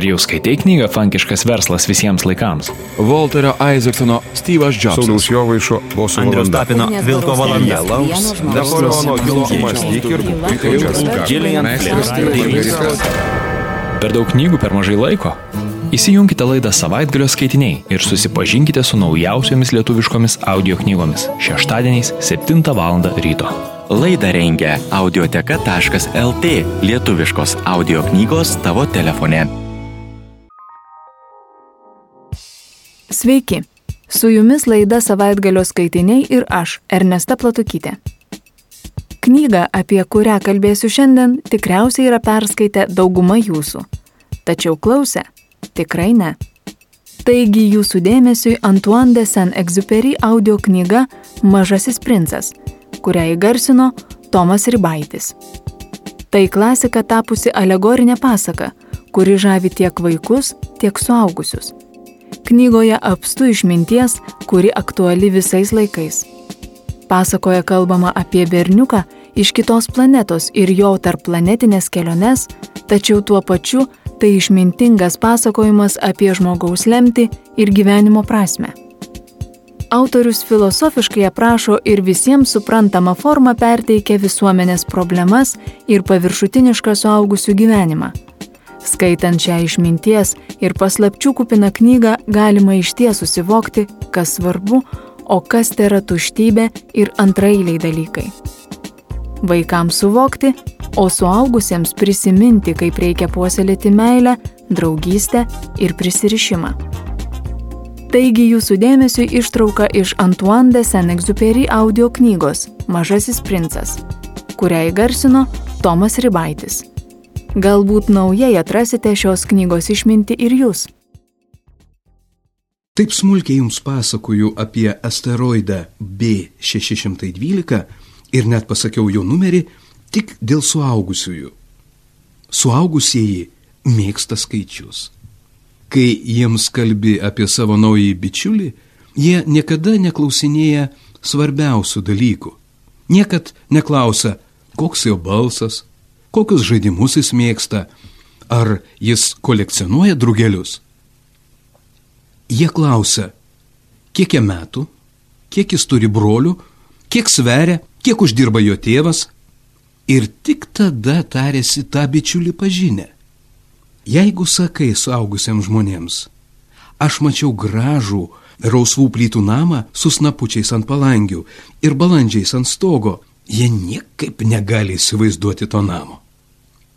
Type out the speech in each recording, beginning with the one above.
Ar jau skaitai knygą Fankiškas verslas visiems laikams? Walterio Isaacsono Steve'as Jobsas. Sauliaus Jovaišo boso Andrius. Tapino Vilko valanda. Napoleono Hilo mąstyk ir būk ilgas. Gillian Flynn. Per daug knygų per mažai laiko? Įsijunkite laidą savaitgalio skaitiniai ir susipažinkite su naujausiomis lietuviškomis audio knygomis šeštadieniais 7 val. ryto. Laidą rengia audioteka.lt lietuviškos audio knygos tavo telefone. Sveiki, su jumis laida savaitgalio skaitiniai ir aš, Ernesta Platukytė. Knygą, apie kurią kalbėsiu šiandien, tikriausiai yra perskaitę dauguma jūsų. Tačiau klausę - tikrai ne. Taigi jūsų dėmesiui Antoine de Saint-Exupéry audio knyga Mažasis princas, kurią įgarsino Tomas Ribaitis. Tai klasika tapusi alegorinė pasaka, kuri žavi tiek vaikus, tiek suaugusius. Knygoje apstu išminties, kuri aktuali visais laikais. Pasakoje kalbama apie berniuką iš kitos planetos ir jo tarplanetinės keliones, tačiau tuo pačiu tai išmintingas pasakojimas apie žmogaus lemtį ir gyvenimo prasme. Autorius filosofiškai aprašo ir visiems suprantamą formą perteikia visuomenės problemas ir paviršutinišką suaugusių gyvenimą. Skaitant šią išminties ir paslapčių kupiną knygą galima iš ties susivokti, kas svarbu, o kas tai yra tuštybė ir antrailiai dalykai. Vaikams suvokti, o suaugusiems prisiminti, kaip reikia puoselėti meilę, draugystę ir prisirišimą. Taigi jūsų dėmesio ištrauka iš Antoine de Saint-Exupéry audio knygos Mažasis princas, kurią įgarsino Tomas Ribaitis. Galbūt naujai atrasite šios knygos išminti ir jūs. Taip smulkiai jums pasakoju apie asteroidą B612 ir net pasakiau jo numerį tik dėl suaugusiųjų. Suaugusieji mėgsta skaičius. Kai jiems kalbi apie savo naująjį bičiulį, jie niekada neklausinėja svarbiausių dalykų. Niekad neklausia, koks jo balsas, kokius žaidimus jis mėgsta, ar jis kolekcionuoja drugelius. Jie klausia, kiek jam metų, kiek jis turi brolių, kiek sveria, kiek uždirba jo tėvas ir tik tada tarėsi tą bičiulį pažinę. Jeigu sakai suaugusiems žmonėms, aš mačiau gražų rausvų plytų namą su snapučiais ant palangių ir balandžiais ant stogo, jie niekaip negali įsivaizduoti to namo.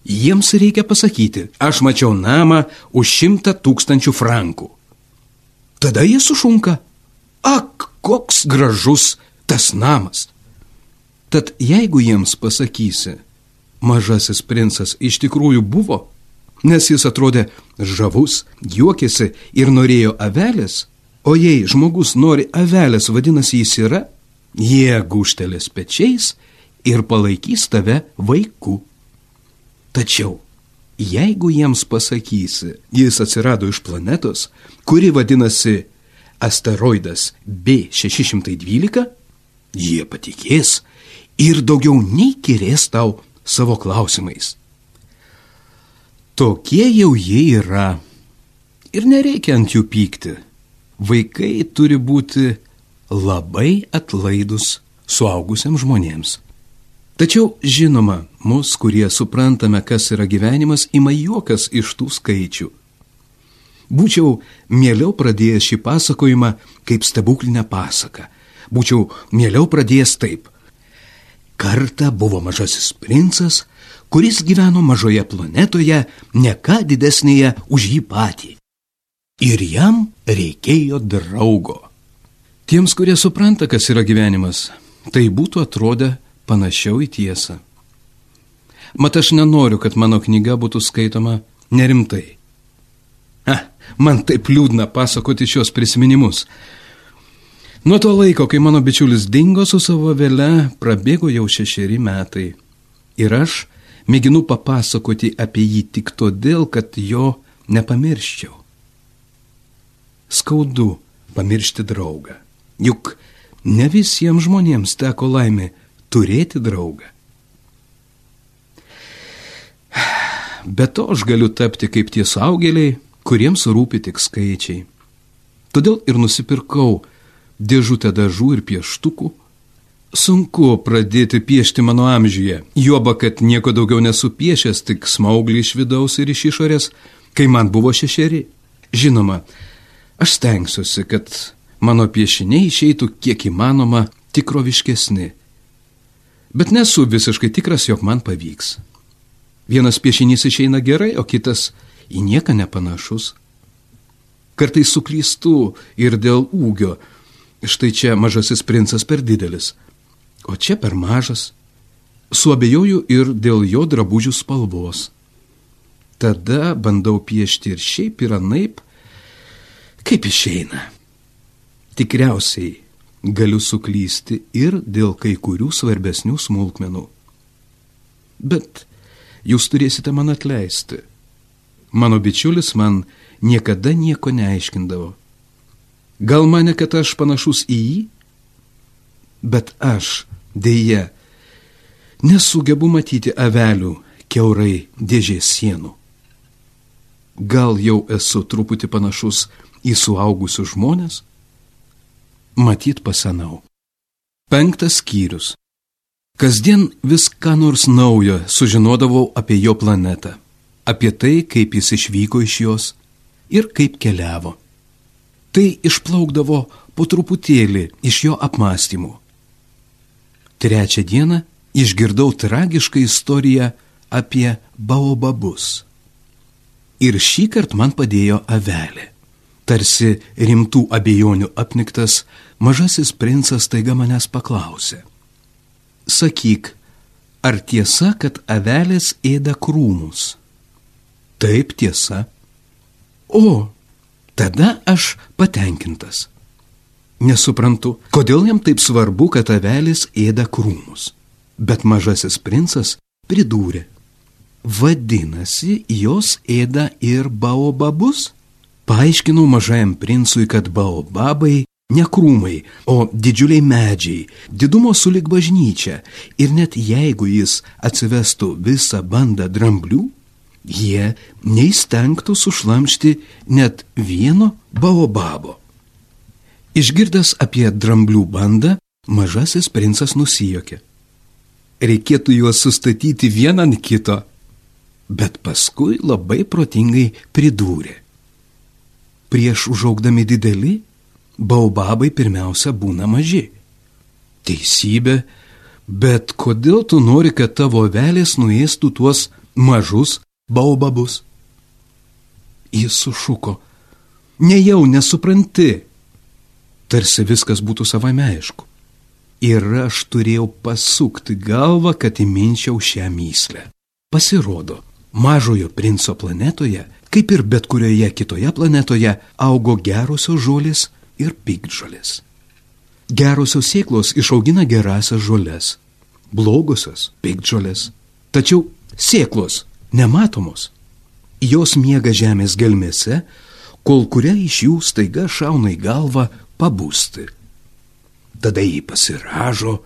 Jiems reikia pasakyti, aš mačiau namą už šimtą tūkstančių frankų. Tada jie sušunka. Ak, koks gražus tas namas. Tad jeigu jiems pasakysi, mažasis princas iš tikrųjų buvo, nes jis atrodė žavus, juokėsi ir norėjo avelės, o jei žmogus nori avelės, vadinasi jis yra, jie guštelės pečiais ir palaikys tave vaiku. Tačiau, jeigu jiems pasakysi, jis atsirado iš planetos, kuri vadinasi asteroidas B612, jie patikės ir daugiau nei kirės tau savo klausimais. Tokie jau jie yra. Ir nereikia ant jų pykti. Vaikai turi būti labai atlaidus suaugusiams žmonėms. Tačiau, žinoma, mus, kurie suprantame, kas yra gyvenimas, ima juokas iš tų skaičių. Būčiau mieliau pradėjęs šį pasakojimą kaip stebuklinę pasaką. Būčiau mieliau pradėjęs taip. Kartą buvo mažasis princas, kuris gyveno mažoje planetoje, ne ką didesnėje už jį patį. Ir jam reikėjo draugo. Tiems, kurie supranta, kas yra gyvenimas, tai būtų atrodę panašiau į tiesą. Mat aš nenoriu, kad mano knyga būtų skaitoma nerimtai. Ha, man taip liūdna pasakoti šios prisiminimus. Nuo to laiko, kai mano bičiulis dingo su savo vėle, prabėgo jau šešeri metai. Ir aš mėginu papasakoti apie jį tik todėl, kad jo nepamirščiau. Skaudu pamiršti draugą. Juk ne visiems žmonėms teko laimė turėti draugą. be to aš galiu tapti kaip tie saugėliai, kuriems rūpi tik skaičiai. Todėl ir nusipirkau dėžutę dažų ir pieštukų. Sunku pradėti piešti mano amžiuje, juoba, kad nieko daugiau nesu piešęs, tik smauglį iš vidaus ir iš išorės, kai man buvo šešeri. Žinoma, aš stengsiuosi, kad mano piešiniai išeitų kiek įmanoma tikroviškesni. Bet nesu visiškai tikras, jog man pavyks. Vienas piešinys išeina gerai, o kitas į nieką nepanašus. Kartais suklystu ir dėl ūgio. Štai čia mažasis princas per didelis, o čia per mažas. Suabejoju ir dėl jo drabužių spalvos. Tada bandau piešti ir šiaip ir anaip, kaip išeina. Tikriausiai galiu suklysti ir dėl kai kurių svarbesnių smulkmenų. Bet jūs turėsite man atleisti. Mano bičiulis man niekada nieko neaiškindavo. Gal mane, kad aš panašus į jį? Bet aš, dėje, nesugebu matyti avelių keurai dėžės sienų. Gal jau esu truputį panašus į suaugusius žmonės? Matyt pasenau. Penktas skyrius. Kasdien vis ką nors naujo sužinodavau apie jo planetą, apie tai, kaip jis išvyko iš jos ir kaip keliavo. Tai išplaukdavo po truputėlį iš jo apmąstymų. Trečią dieną išgirdau tragišką istoriją apie baobabus. Ir šį kartą man padėjo avelė. Tarsi rimtų abejonių apniktas, mažasis princas taiga manęs paklausė. Sakyk, ar tiesa, kad avelės ėda krūmus? Taip tiesa. O, tada aš patenkintas. Nesuprantu, kodėl jam taip svarbu, kad avelės ėda krūmus. Bet mažasis princas pridūrė. Vadinasi, jos ėda ir baobabus? Paaiškinau mažajam princui, kad baobabai ne krūmai, o didžiuliai medžiai, didumo sulik bažnyčia. Ir net jeigu jis atsivestų visą bandą dramblių, jie neįstengtų sušlamšti net vieno baobabo. Išgirdęs apie dramblių bandą, mažasis princas nusijokė. Reikėtų juos sustatyti vieną ant kito, bet paskui labai protingai pridūrė. Prieš užaugdami dideli, Baubabai pirmiausia būna maži. Teisybė, bet kodėl tu nori, kad tavo velės nuėstų tuos mažus baubabus? Jis sušuko. Nejau nesupranti. Tarsi viskas būtų savame aišku. Ir aš turėjau pasukti galvą, kad įminčiau šią myslę. Pasirodo, mažojo princo planetoje, kaip ir bet kurioje kitoje planetoje, augo gerosios žolės ir pikdžolės. Gerosios sėklos išaugina gerasias žoles, blogosios pikdžolės. Tačiau sėklos nematomos. Jos miega žemės gelmėse, kol kuria iš jų staiga šauna į galvą pabūsti. Tada jį pasiražo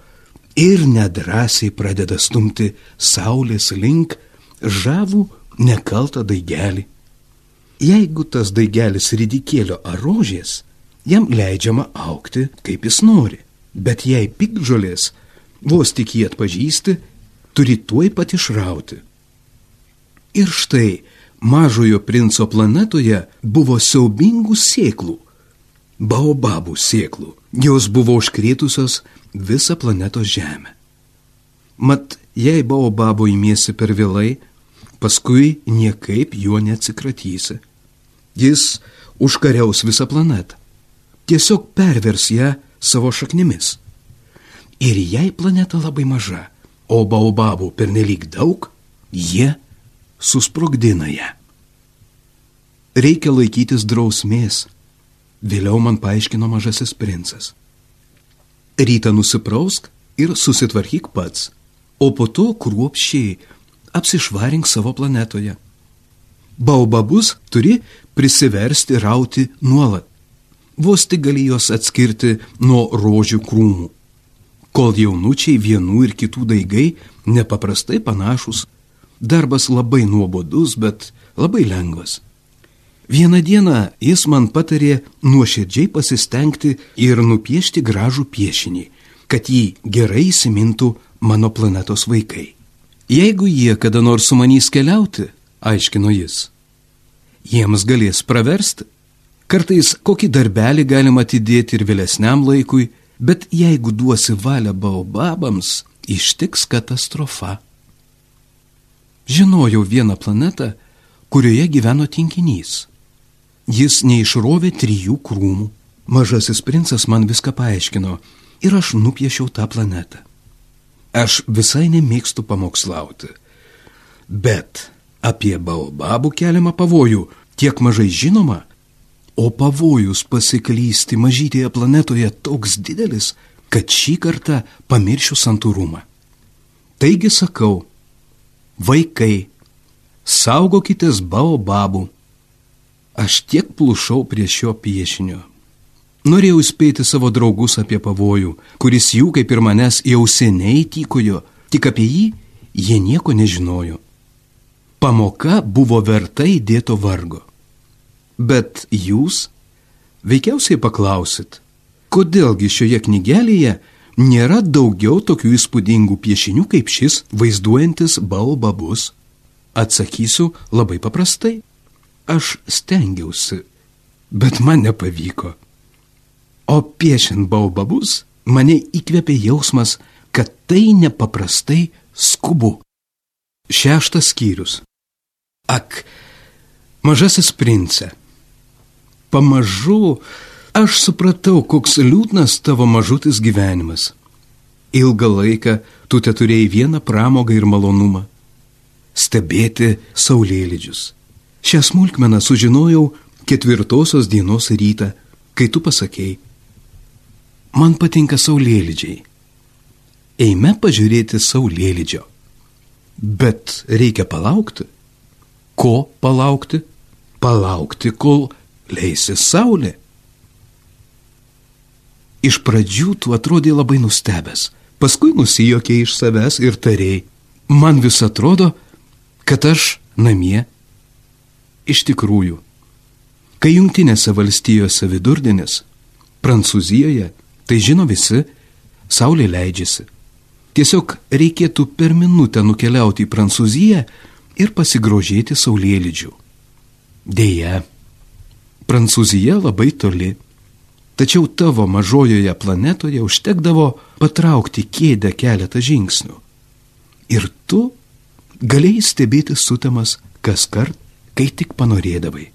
ir nedrasiai pradeda stumti saulės link žavų nekaltą daigelį. Jeigu tas daigelis ridikėlio ar rožės, jam leidžiama aukti, kaip jis nori. Bet jei pikžolės, vos tik jį atpažįsti, turi tuoj pat išrauti. Ir štai mažojo princo planetoje buvo siaubingų sėklų, baobabų sėklų. Jos buvo užkrėtusios visą planetos žemę. Mat, jei baobabo įmiesi per vėlai, paskui niekaip juo neatsikratysi. Jis užkariaus visą planetą tiesiog pervers ją savo šaknimis. Ir jei planeta labai maža, o baobabų pernelyg daug, jie susprogdina ją. Reikia laikytis drausmės, vėliau man paaiškino mažasis princas. Rytą nusiprausk ir susitvarkyk pats, o po to kruopščiai apsišvarink savo planetoje. Baobabus turi prisiversti rauti nuolat vos tik gali juos atskirti nuo rožių krūmų, kol jaunučiai vienų ir kitų daigai nepaprastai panašus, Darbas labai nuobodus, bet labai lengvas. Vieną dieną jis man patarė nuoširdžiai pasistengti ir nupiešti gražų piešinį, kad jį gerai įsimintų mano planetos vaikai. Jeigu jie kada nors sumanys keliauti, aiškino jis, jiems galės praversti. Kartais kokį darbelį galima atidėti ir vėlesniam laikui, bet jeigu duosi valią baobabams, ištiks katastrofa. Žinojau vieną planetą, kurioje gyveno tinkinys. Jis neišrovė trijų krūmų. Mažasis princas man viską paaiškino ir aš nupiešiau tą planetą. Aš visai nemėgstu pamokslauti. Bet apie baobabų keliamą pavojų tiek mažai žinoma, o pavojus pasiklysti mažytėje planetoje toks didelis, kad šį kartą pamiršiu santūrumą. Taigi sakau, vaikai, saugokitės baobabų Aš tiek plušau prie šio piešinio. Norėjau įspėti savo draugus apie pavojų, kuris jų kaip ir manęs jau seniai tykojo, tik apie jį jie nieko nežinojo. Pamoka buvo verta įdėto vargo. Bet jūs veikiausiai paklausit, kodėlgi šioje knygelėje nėra daugiau tokių įspūdingų piešinių kaip šis vaizduojantis baobabus? Atsakysiu labai paprastai. Aš stengiausi, bet man nepavyko. O piešiant baubabus mane įkvėpė jausmas, kad tai nepaprastai skubu. Šeštas skyrius. Ak, mažasis prince. Pamažu aš supratau, koks liūdnas tavo mažutis gyvenimas. Ilgą laiką tu te turėjai vieną pramogą ir malonumą - stebėti saulėlydžius. Šią smulkmeną sužinojau ketvirtosios dienos rytą, kai tu pasakėjai, man patinka saulėlydžiai. Eime pažiūrėti saulėlydžio. Bet reikia palaukti. Ko palaukti? Palaukti, kol leisis saulė. Iš pradžių tu atrodai labai nustebęs, paskui nusijokė iš savęs ir tarėjai, man vis atrodo, kad aš namie Iš tikrųjų, kai jungtinėse valstijose vidurdienis, Prancūzijoje, tai žino visi, saulė leidžiasi. Tiesiog reikėtų per minutę nukeliauti į Prancūziją ir pasigrožėti saulėlydžių. Deja, Prancūzija labai toli, tačiau tavo mažojoje planetoje užtekdavo patraukti kėdę keletą žingsnių. Ir tu galėjai stebėti sutemas kas kart, kai tik panorėdavai.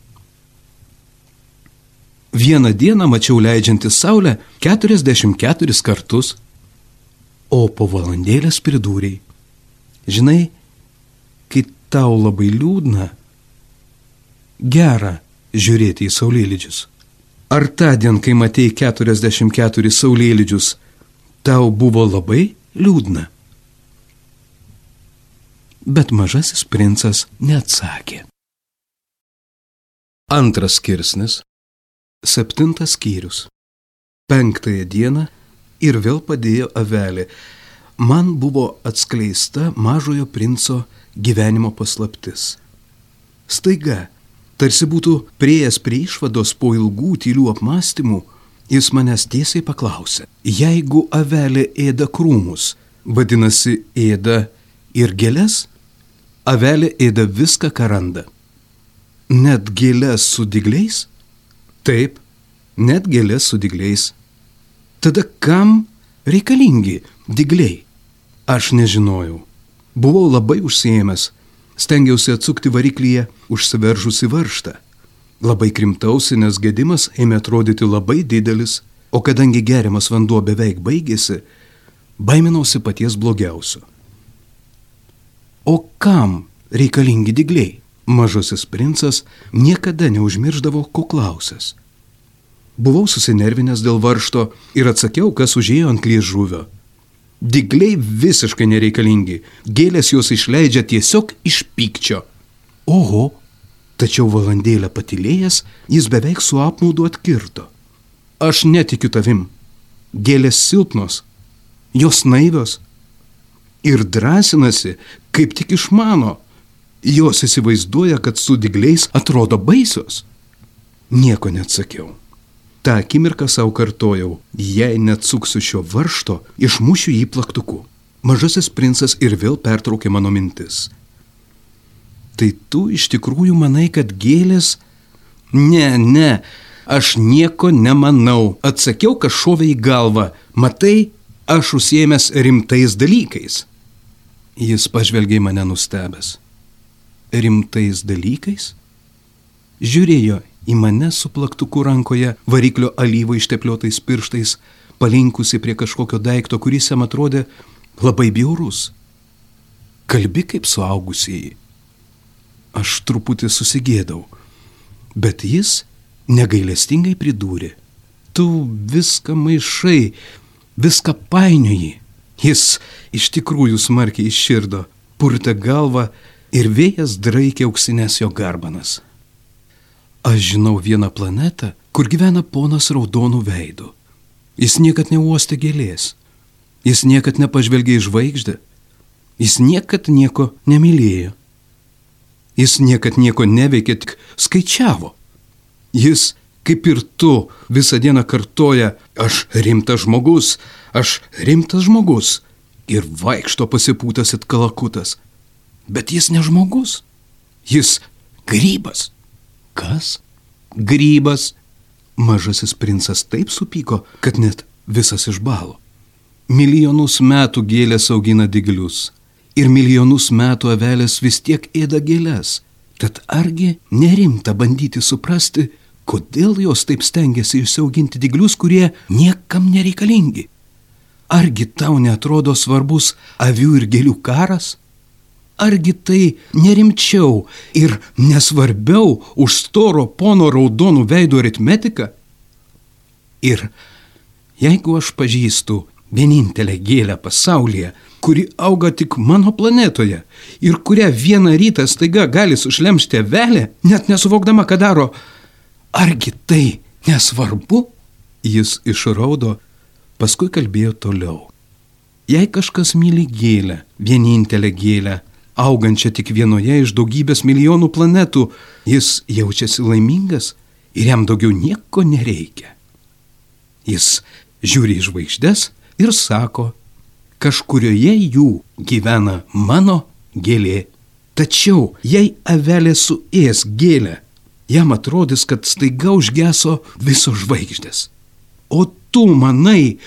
Vieną dieną mačiau leidžiantis saulę 44 kartus, o po valandėlės pridūrėjai. Žinai, kai tau labai liūdna, gera žiūrėti į saulėlydžius. Ar tą dieną, kai matei 44 saulėlydžius, tau buvo labai liūdna? Bet mažasis princas neatsakė. Antras skirsnis. Septintas skyrius. Penktąją dieną ir vėl padėjo avelė. Man buvo atskleista mažojo princo gyvenimo paslaptis. Staiga, tarsi būtų prieėjęs prie išvados po ilgų tylių apmąstymų, jis manęs tiesiai paklausė, jeigu avelė ėda krūmus, vadinasi ėda ir gėlės, avelė ėda viską, ką randa. Net gėlės su digliais? Taip, net gėlės su digliais. Tada kam reikalingi digliai? Aš nežinojau. Buvau labai užsiemęs, stengiausi atsukti variklyje užsiveržusi varštą. Labai krimtausi, nes gedimas ėmė atrodyti labai didelis, o kadangi geriamas vanduo beveik baigėsi, baiminausi paties blogiausio. O kam reikalingi digliai? Mažasis princas niekada neužmirždavo kuklausęs. Buvau susinervinęs dėl varšto ir atsakiau, kas užėjo ant liežuvio. Digliai visiškai nereikalingi, gėlės juos išleidžia tiesiog iš pykčio. Oho, tačiau valandėlę patilėjęs, jis beveik su apmaudu atkirto. Aš netikiu tavim. Gėlės silpnos, jos naivios. Ir drąsinasi, kaip tik išmano, jos įsivaizduoja, kad su digliais atrodo baisios. Nieko neatsakiau. Ta akimirką savo kartojau, jei neatsuksiu šio varšto, išmušiu jį plaktuku. Mažasis princas ir vėl pertraukė mano mintis. Tai tu iš tikrųjų manai, kad gėlės... Ne, ne, aš nieko nemanau. Atsakiau, kad šovė į galvą. Matai, aš užsiemęs rimtais dalykais. Jis pažvelgė į mane nustebęs. Rimtais dalykais? Žiūrėjo į mane su plaktuku rankoje, variklio alyvo ištepliotais pirštais, palinkusi prie kažkokio daikto, kuris jam atrodė labai bjaurus. Kalbi kaip suaugusieji. Aš truputį susigėdau, bet jis negailestingai pridūrė. Tu viską maišai, viską painioji. Jis iš tikrųjų smarkiai išširdo, purtė galvą ir vėjas draikė auksinės jo garbanas. Aš žinau vieną planetą, kur gyvena ponas raudonų veidų. Jis niekad neuostė gėlės, jis niekad nepažvelgė į žvaigždę, jis niekad nieko nemylėjo, jis niekad nieko neveikė, tik skaičiavo. Jis kaip ir tu, visą dieną kartoja, aš rimtas žmogus, aš rimtas žmogus ir vaikšto pasipūtas it kalakutas. Bet jis ne žmogus, jis grybas. Kas? Grybas. Mažasis princas taip supyko, kad net visas išbalo. Milijonus metų gėlės augina diglius ir milijonus metų avelės vis tiek ėda gėlės. Tad argi nerimta bandyti suprasti, kodėl jos taip stengiasi išsiauginti diglius, kurie niekam nereikalingi? Argi tau netrodo svarbus avių ir gėlių karas? Argi tai nerimčiau ir nesvarbiau už storo pono raudonų veidų aritmetiką? Ir jeigu aš pažįstu vienintelę gėlę pasaulyje, kuri auga tik mano planetoje ir kurią vieną rytą staiga gali sušlemšti avelę, net nesuvokdama, ką daro, argi tai nesvarbu? Jis išraudo, paskui kalbėjo toliau. Jei kažkas myli gėlę, vienintelę gėlę, augančią tik vienoje iš daugybės milijonų planetų, jis jaučiasi laimingas ir jam daugiau nieko nereikia. Jis žiūri į žvaigždės ir sako, kažkurioje jų gyvena mano gėlė. Tačiau jei avelė suės gėlę, jam atrodys, kad staiga užgeso visos žvaigždės. O tu manai,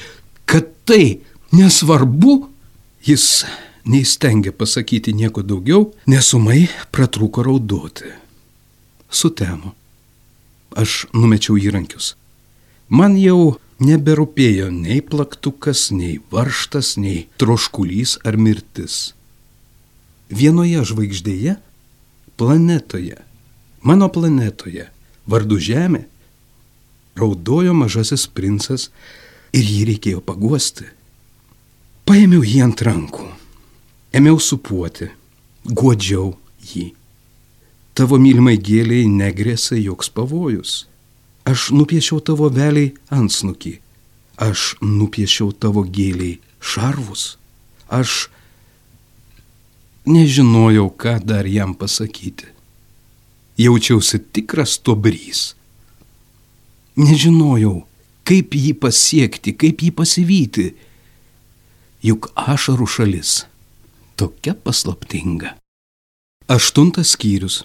kad tai nesvarbu? Jis neįstengė pasakyti nieko daugiau, nesumai pratrūko raudoti. Sutemo. Aš numečiau įrankius. Man jau neberūpėjo nei plaktukas, nei varštas, nei troškulys ar mirtis. Vienoje žvaigždėje, planetoje, mano planetoje, vardu Žemė, raudojo mažasis princas ir jį reikėjo paguosti. Paėmiau jį ant rankų ėmiau supuoti, godžiau jį. Tavo mylimai gėliai negrėsia joks pavojus. Aš nupiešiau tavo veliai ansnukį, aš nupiešiau tavo gėliai šarvus, aš nežinojau, ką dar jam pasakyti. Jaučiausi tikras tobrys. Nežinojau, kaip jį pasiekti, kaip jį pasivyti, juk ašarų šalis tokia paslaptinga. Aštuntas skyrius.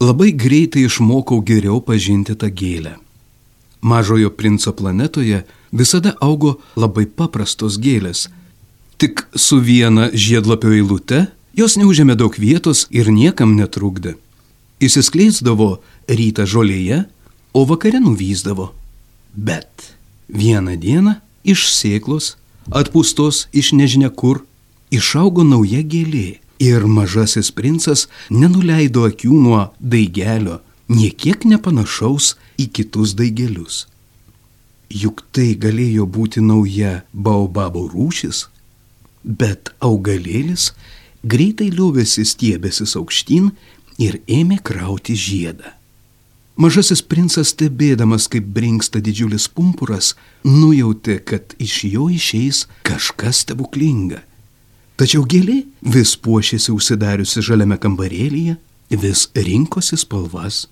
Labai greitai išmokau geriau pažinti tą gėlę. Mažojo princo planetoje visada augo labai paprastos gėlės. Tik su viena žiedlapio eilute jos neužėmė daug vietos ir niekam netrukdė. Įsiskleisdavo rytą žolėje, o vakare nuvyzdavo. Bet vieną dieną iš sėklos, atpūstos iš nežinia kur, išaugo nauja gėlė ir mažasis princas nenuleido akių nuo daigelio, niekiek nepanašaus į kitus daigelius. Juk tai galėjo būti nauja baobabo rūšis, bet augalėlis greitai liuvėsi stiebėsis aukštyn ir ėmė krauti žiedą. Mažasis princas stebėdamas, kaip brinksta didžiulis pumpuras, nujautė, kad iš jo išeis kažkas stebuklinga Tačiau gėlė vis puošėsi užsidariusi žaliame kambarėlyje, vis rinkosi spalvas.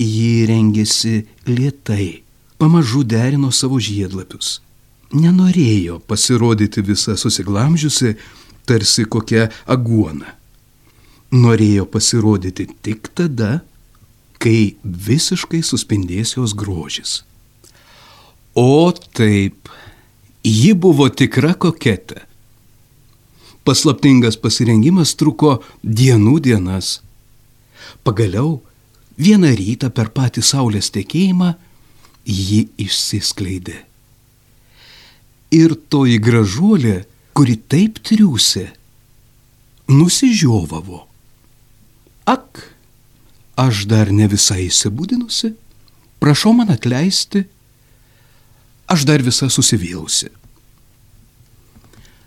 Ji rengėsi lietai, pamažu derino savo žiedlapius. Nenorėjo pasirodyti visą susiglamžiusi, tarsi kokia aguona. Norėjo pasirodyti tik tada, kai visiškai suspindės jos grožis. O taip, ji buvo tikra koketa. Paslaptingas pasirengimas truko dienų dienas. Pagaliau, vieną rytą per patį saulės tekėjimą ji išsiskleidė. Ir toji gražuolė, kuri taip triūsė, nusižiovavo. Ak, aš dar ne visai įsibūdinusi, prašau man atleisti, aš dar visa susivėlusi.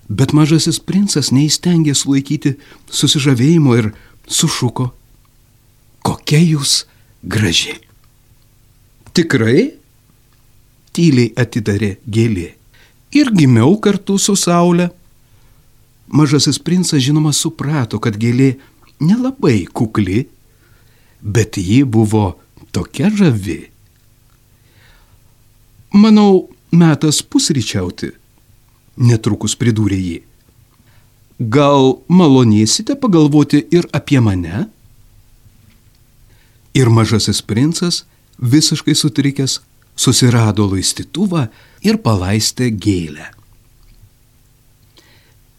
Bet mažasis princas neįstengė sulaikyti susižavėjimo ir sušuko, kokia jūs graži. Tikrai? Tyliai atidarė gėlė. Ir gimiau kartu su Saulė. Mažasis princas žinoma suprato, kad gėlė nelabai kukli, bet ji buvo tokia žavi. Manau, metas pusryčiauti, netrukus pridūrė ji. Gal malonėsite pagalvoti ir apie mane? Ir mažasis princas, visiškai sutrikęs, susirado laistytuvą ir palaistė gėlę.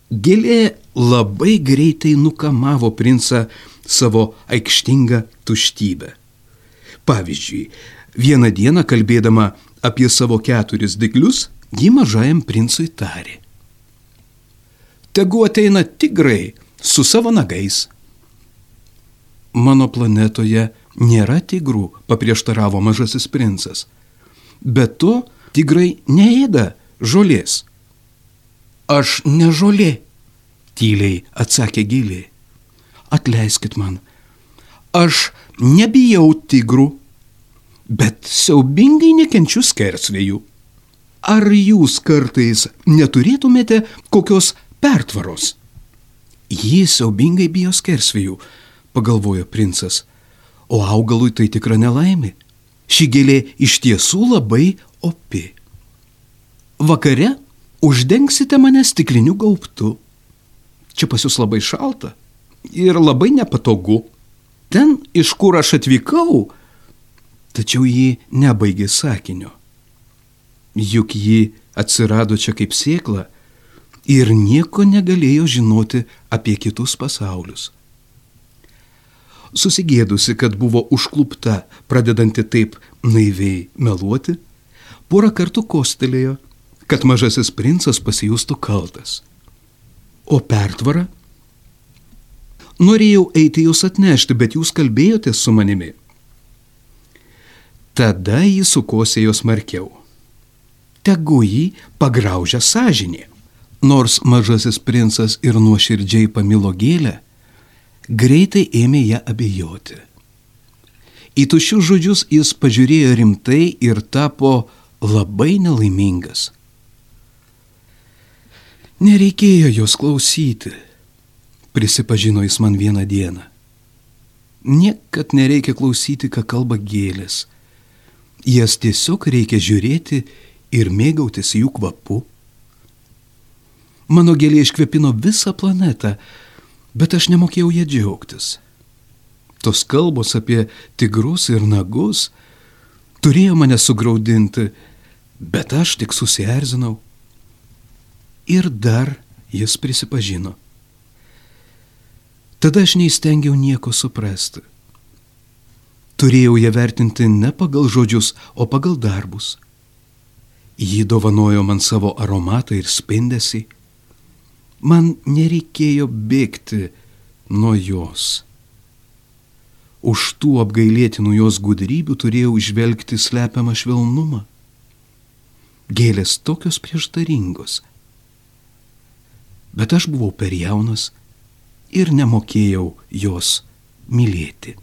Gėlė labai greitai nukamavo princą savo aikštingą tuštybę. Pavyzdžiui, vieną dieną kalbėdama apie savo keturis diklius, ji mažajam princui tarė. Tegu ateina tigrai su savo nagais. Mano planetoje nėra tigrų, paprieštaravo mažasis princas. Bet to tigrai neėda žolės. Aš ne žolė, tyliai atsakė gilė. Atleiskit man, aš nebijau tigrų, bet siaubingai nekenčiu skersvėjų. Ar jūs kartais neturėtumėte kokios pertvaros? Jį siaubingai bijo skersvėjų, pagalvojo princas, o augalui tai tikra nelaimė. Ši gėlė iš tiesų labai opi. Vakare uždengsite mane stikliniu gaubtu. Čia pas jūs labai šalta ir labai nepatogu. Ten, iš kur aš atvykau, tačiau ji nebaigė sakinio. Juk ji atsirado čia kaip sėkla ir nieko negalėjo žinoti apie kitus pasaulius. Susigėdusi, kad buvo užklupta, pradedanti taip naiviai meluoti, porą kartų kostelėjo, kad mažasis princas pasijustų kaltas. O pertvara? Norėjau eiti jūs atnešti, bet jūs kalbėjote su manimi. Tada jį sukosėjo smarkiau. Tegu jį pagraužia sąžinė. Nors mažasis princas ir nuoširdžiai pamilo gėlę, greitai ėmė ją abejoti. Į tuščius žodžius jis pažiūrėjo rimtai ir tapo labai nelaimingas. Nereikėjo jos klausyti, prisipažino jis man vieną dieną. Niekad nereikia klausyti, ką kalba gėlės. Jas tiesiog reikia žiūrėti ir mėgautis jų kvapu. Mano gėlė iškvepino visą planetą, bet aš nemokėjau ją džiaugtis. Tos kalbos apie tigrus ir nagus turėjo mane sugraudinti, bet aš tik susierzinau. Ir dar jis prisipažino. Tada aš neįstengiau nieko suprasti. Turėjau ją vertinti ne pagal žodžius, o pagal darbus. Ji dovanojo man savo aromatą ir spindesį. Man nereikėjo bėgti nuo jos. Už tų apgailėtinų jos gudrybių turėjau išvelgti slepiamą švelnumą. Gėlės tokios prieštaringos. Bet aš buvau per jaunas ir nemokėjau jos mylėti.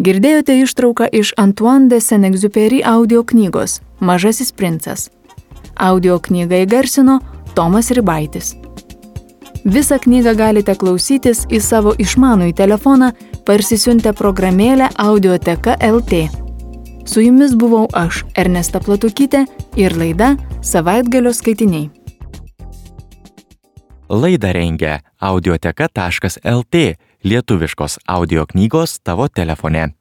Girdėjote ištrauką iš Antoine de Saint-Exupéry audio knygos Mažasis princas. Audio knygą įgarsino Tomas Ribaitis. Visą knygą galite klausytis į savo išmanųjį telefoną parsisiuntę programėlę Audioteka LT. Su jumis buvau aš, Ernesta Platukytė ir laida Savaitgalio skaitiniai. Laidą rengia audioteka.lt lietuviškos audio knygos tavo telefone.